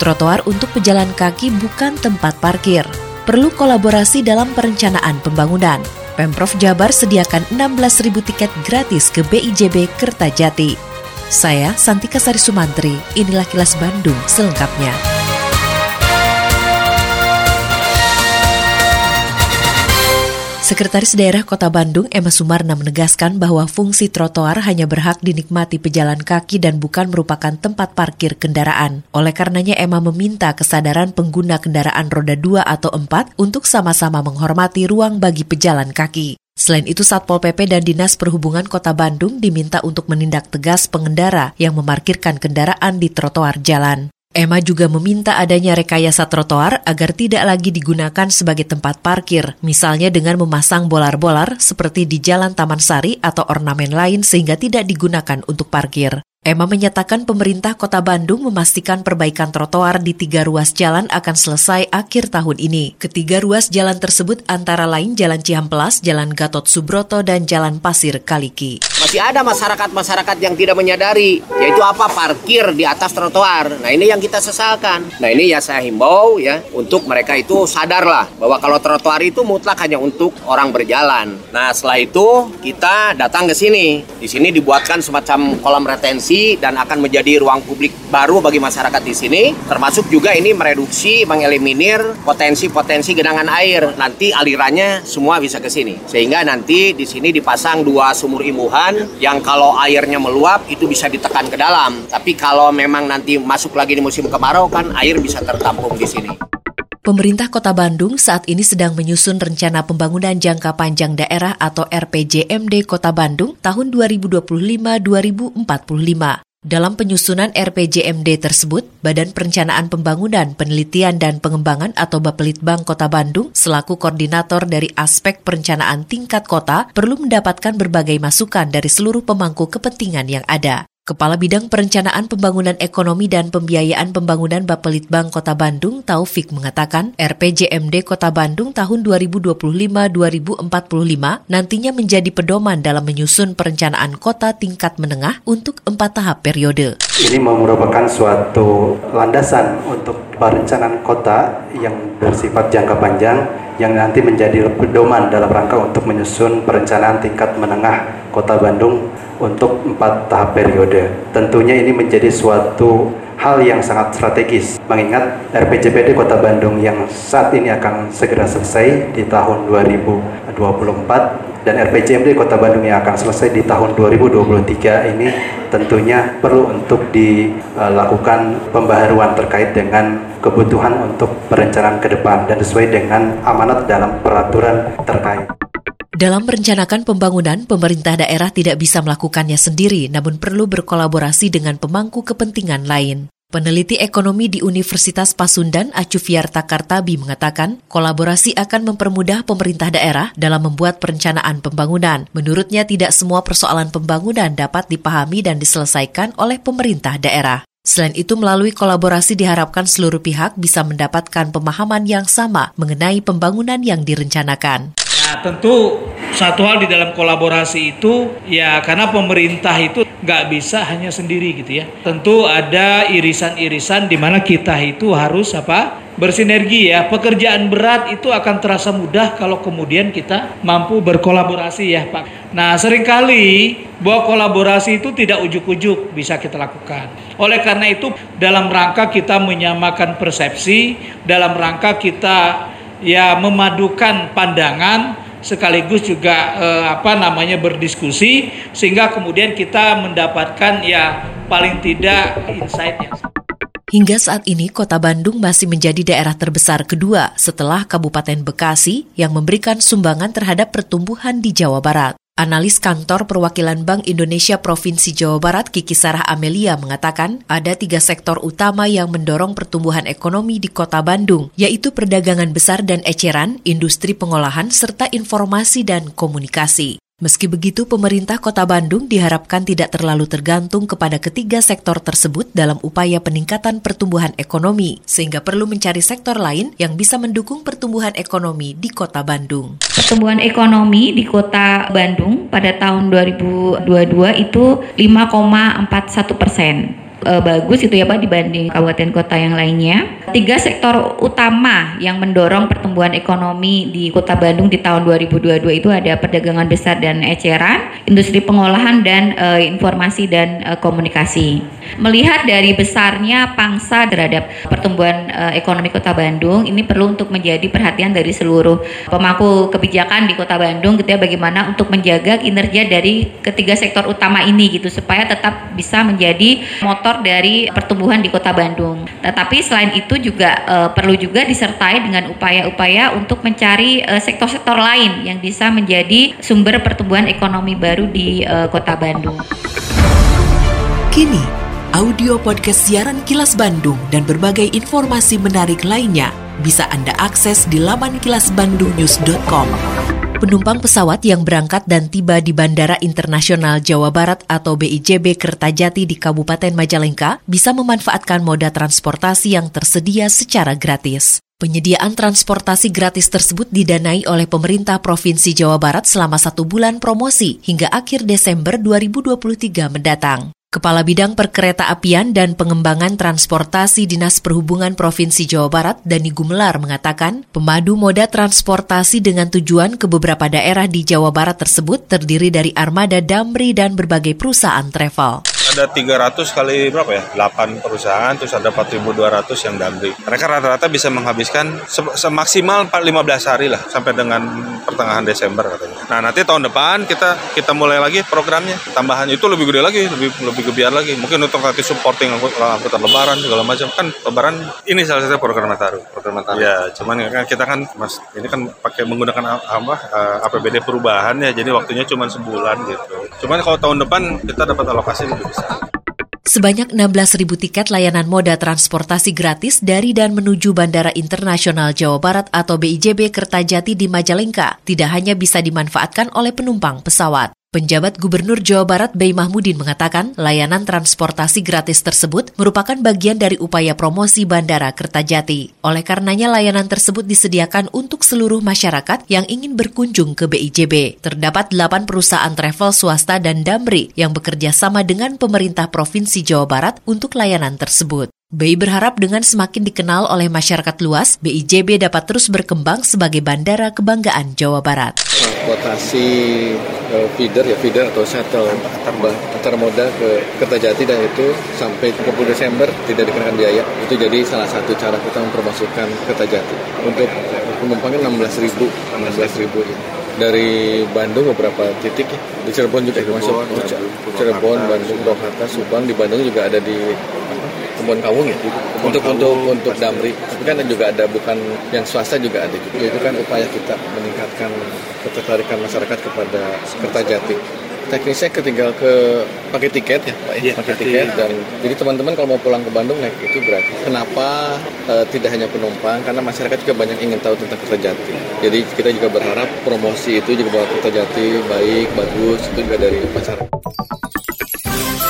Trotoar untuk pejalan kaki bukan tempat parkir. Perlu kolaborasi dalam perencanaan pembangunan. Pemprov Jabar sediakan 16.000 tiket gratis ke BIJB Kertajati. Saya Santika Sari Sumantri, inilah kilas Bandung selengkapnya. Sekretaris Daerah Kota Bandung Emma Sumarna menegaskan bahwa fungsi trotoar hanya berhak dinikmati pejalan kaki dan bukan merupakan tempat parkir kendaraan. Oleh karenanya Emma meminta kesadaran pengguna kendaraan roda 2 atau 4 untuk sama-sama menghormati ruang bagi pejalan kaki. Selain itu, Satpol PP dan Dinas Perhubungan Kota Bandung diminta untuk menindak tegas pengendara yang memarkirkan kendaraan di trotoar jalan. Emma juga meminta adanya rekayasa trotoar agar tidak lagi digunakan sebagai tempat parkir, misalnya dengan memasang bolar-bolar seperti di Jalan Taman Sari atau ornamen lain sehingga tidak digunakan untuk parkir. Emma menyatakan pemerintah kota Bandung memastikan perbaikan trotoar di tiga ruas jalan akan selesai akhir tahun ini. Ketiga ruas jalan tersebut antara lain Jalan Cihamplas, Jalan Gatot Subroto, dan Jalan Pasir Kaliki. Masih ada masyarakat-masyarakat yang tidak menyadari, yaitu apa parkir di atas trotoar. Nah ini yang kita sesalkan. Nah ini ya saya himbau ya untuk mereka itu sadarlah bahwa kalau trotoar itu mutlak hanya untuk orang berjalan. Nah setelah itu kita datang ke sini. Di sini dibuatkan semacam kolam retensi dan akan menjadi ruang publik baru bagi masyarakat di sini. Termasuk juga ini mereduksi, mengeliminir potensi-potensi genangan air. Nanti alirannya semua bisa ke sini. Sehingga nanti di sini dipasang dua sumur imbuhan yang kalau airnya meluap itu bisa ditekan ke dalam. Tapi kalau memang nanti masuk lagi di musim kemarau kan air bisa tertampung di sini. Pemerintah Kota Bandung saat ini sedang menyusun rencana pembangunan jangka panjang daerah atau RPJMD Kota Bandung tahun 2025-2045. Dalam penyusunan RPJMD tersebut, Badan Perencanaan Pembangunan, Penelitian dan Pengembangan atau Bapelitbang Kota Bandung selaku koordinator dari aspek perencanaan tingkat kota perlu mendapatkan berbagai masukan dari seluruh pemangku kepentingan yang ada. Kepala Bidang Perencanaan Pembangunan Ekonomi dan Pembiayaan Pembangunan Bapelitbang Kota Bandung, Taufik mengatakan, RPJMD Kota Bandung tahun 2025-2045 nantinya menjadi pedoman dalam menyusun perencanaan kota tingkat menengah untuk empat tahap periode. Ini merupakan suatu landasan untuk perencanaan kota yang bersifat jangka panjang yang nanti menjadi pedoman dalam rangka untuk menyusun perencanaan tingkat menengah Kota Bandung untuk empat tahap periode. Tentunya ini menjadi suatu hal yang sangat strategis mengingat RPJPD Kota Bandung yang saat ini akan segera selesai di tahun 2024 dan RPJMD Kota Bandung yang akan selesai di tahun 2023 ini tentunya perlu untuk dilakukan pembaharuan terkait dengan kebutuhan untuk perencanaan ke depan dan sesuai dengan amanat dalam peraturan terkait. Dalam merencanakan pembangunan, pemerintah daerah tidak bisa melakukannya sendiri, namun perlu berkolaborasi dengan pemangku kepentingan lain. Peneliti ekonomi di Universitas Pasundan, Acuviarta Kartabi mengatakan, kolaborasi akan mempermudah pemerintah daerah dalam membuat perencanaan pembangunan. Menurutnya, tidak semua persoalan pembangunan dapat dipahami dan diselesaikan oleh pemerintah daerah. Selain itu, melalui kolaborasi diharapkan seluruh pihak bisa mendapatkan pemahaman yang sama mengenai pembangunan yang direncanakan. Nah, tentu satu hal di dalam kolaborasi itu ya karena pemerintah itu nggak bisa hanya sendiri gitu ya. Tentu ada irisan-irisan di mana kita itu harus apa bersinergi ya. Pekerjaan berat itu akan terasa mudah kalau kemudian kita mampu berkolaborasi ya Pak. Nah sering kali bahwa kolaborasi itu tidak ujuk-ujuk bisa kita lakukan. Oleh karena itu dalam rangka kita menyamakan persepsi, dalam rangka kita ya memadukan pandangan sekaligus juga eh, apa namanya berdiskusi sehingga kemudian kita mendapatkan ya paling tidak insight yang Hingga saat ini, Kota Bandung masih menjadi daerah terbesar kedua setelah Kabupaten Bekasi yang memberikan sumbangan terhadap pertumbuhan di Jawa Barat. Analis kantor perwakilan Bank Indonesia Provinsi Jawa Barat Kiki Sarah Amelia mengatakan ada tiga sektor utama yang mendorong pertumbuhan ekonomi di kota Bandung, yaitu perdagangan besar dan eceran, industri pengolahan, serta informasi dan komunikasi. Meski begitu, pemerintah Kota Bandung diharapkan tidak terlalu tergantung kepada ketiga sektor tersebut dalam upaya peningkatan pertumbuhan ekonomi, sehingga perlu mencari sektor lain yang bisa mendukung pertumbuhan ekonomi di Kota Bandung. Pertumbuhan ekonomi di Kota Bandung pada tahun 2022 itu 5,41 persen uh, bagus itu ya Pak dibanding kabupaten kota yang lainnya. Tiga sektor utama yang mendorong pertumbuhan ekonomi di Kota Bandung di tahun 2022 itu ada perdagangan besar dan eceran, industri pengolahan dan uh, informasi dan uh, komunikasi. Melihat dari besarnya pangsa terhadap pertumbuhan uh, ekonomi Kota Bandung, ini perlu untuk menjadi perhatian dari seluruh pemangku kebijakan di Kota Bandung gitu ya bagaimana untuk menjaga kinerja dari ketiga sektor utama ini gitu supaya tetap bisa menjadi motor faktor dari pertumbuhan di Kota Bandung. Tetapi selain itu juga uh, perlu juga disertai dengan upaya-upaya untuk mencari eh, sektor-sektor uh, lain yang bisa menjadi sumber pertumbuhan ekonomi baru di uh, Kota Bandung. Kini, audio podcast siaran Kilas Bandung dan berbagai informasi menarik lainnya bisa Anda akses di laman kilasbandungnews.com. Penumpang pesawat yang berangkat dan tiba di Bandara Internasional Jawa Barat atau BIJB Kertajati di Kabupaten Majalengka bisa memanfaatkan moda transportasi yang tersedia secara gratis. Penyediaan transportasi gratis tersebut didanai oleh pemerintah Provinsi Jawa Barat selama satu bulan promosi hingga akhir Desember 2023 mendatang. Kepala Bidang Perkereta Apian dan Pengembangan Transportasi Dinas Perhubungan Provinsi Jawa Barat, Dani Gumelar, mengatakan pemadu moda transportasi dengan tujuan ke beberapa daerah di Jawa Barat tersebut terdiri dari armada damri dan berbagai perusahaan travel ada 300 kali berapa ya? 8 perusahaan, terus ada 4.200 yang damri. Mereka rata-rata bisa menghabiskan semaksimal 15 hari lah, sampai dengan pertengahan Desember katanya. Nah nanti tahun depan kita kita mulai lagi programnya, tambahan itu lebih gede lagi, lebih lebih gebiar lagi. Mungkin untuk nanti supporting angkutan lebaran segala macam kan lebaran ini salah satu program Nataru. Program Nataru. Ya, cuman kan kita kan mas ini kan pakai menggunakan apa uh, APBD perubahan ya, jadi waktunya cuma sebulan gitu. Cuman kalau tahun depan kita dapat alokasi lebih besar. Sebanyak 16.000 tiket layanan moda transportasi gratis dari dan menuju Bandara Internasional Jawa Barat atau BIJB Kertajati di Majalengka tidak hanya bisa dimanfaatkan oleh penumpang pesawat. Penjabat Gubernur Jawa Barat Bey Mahmudin mengatakan layanan transportasi gratis tersebut merupakan bagian dari upaya promosi Bandara Kertajati. Oleh karenanya layanan tersebut disediakan untuk seluruh masyarakat yang ingin berkunjung ke BIJB. Terdapat 8 perusahaan travel swasta dan Damri yang bekerja sama dengan pemerintah Provinsi Jawa Barat untuk layanan tersebut. BI berharap dengan semakin dikenal oleh masyarakat luas, BIJB dapat terus berkembang sebagai bandara kebanggaan Jawa Barat. Transportasi uh, feeder ya feeder atau shuttle antar moda ke Kertajati dan itu sampai 30 Desember tidak dikenakan biaya. Itu jadi salah satu cara kita mempromosikan Kertajati. Untuk penumpangnya 16 ribu, 16 ribu dari Bandung beberapa titik ya. di Cirebon juga masuk Cirebon, Bandung, Purwakarta, Subang di Bandung juga ada di kebun kawung ya? Untuk kawung, untuk untuk damri. Tapi kan juga ada bukan yang swasta juga ada juga. Itu kan upaya kita meningkatkan ketertarikan masyarakat kepada Kertajati. Teknisnya ketinggal ke pakai tiket ya Pak ya, pakai tiket dan jadi teman-teman kalau mau pulang ke Bandung naik itu gratis. Kenapa e, tidak hanya penumpang? Karena masyarakat juga banyak ingin tahu tentang Kertajati. Jadi kita juga berharap promosi itu juga bahwa Kertajati baik, bagus itu juga dari masyarakat.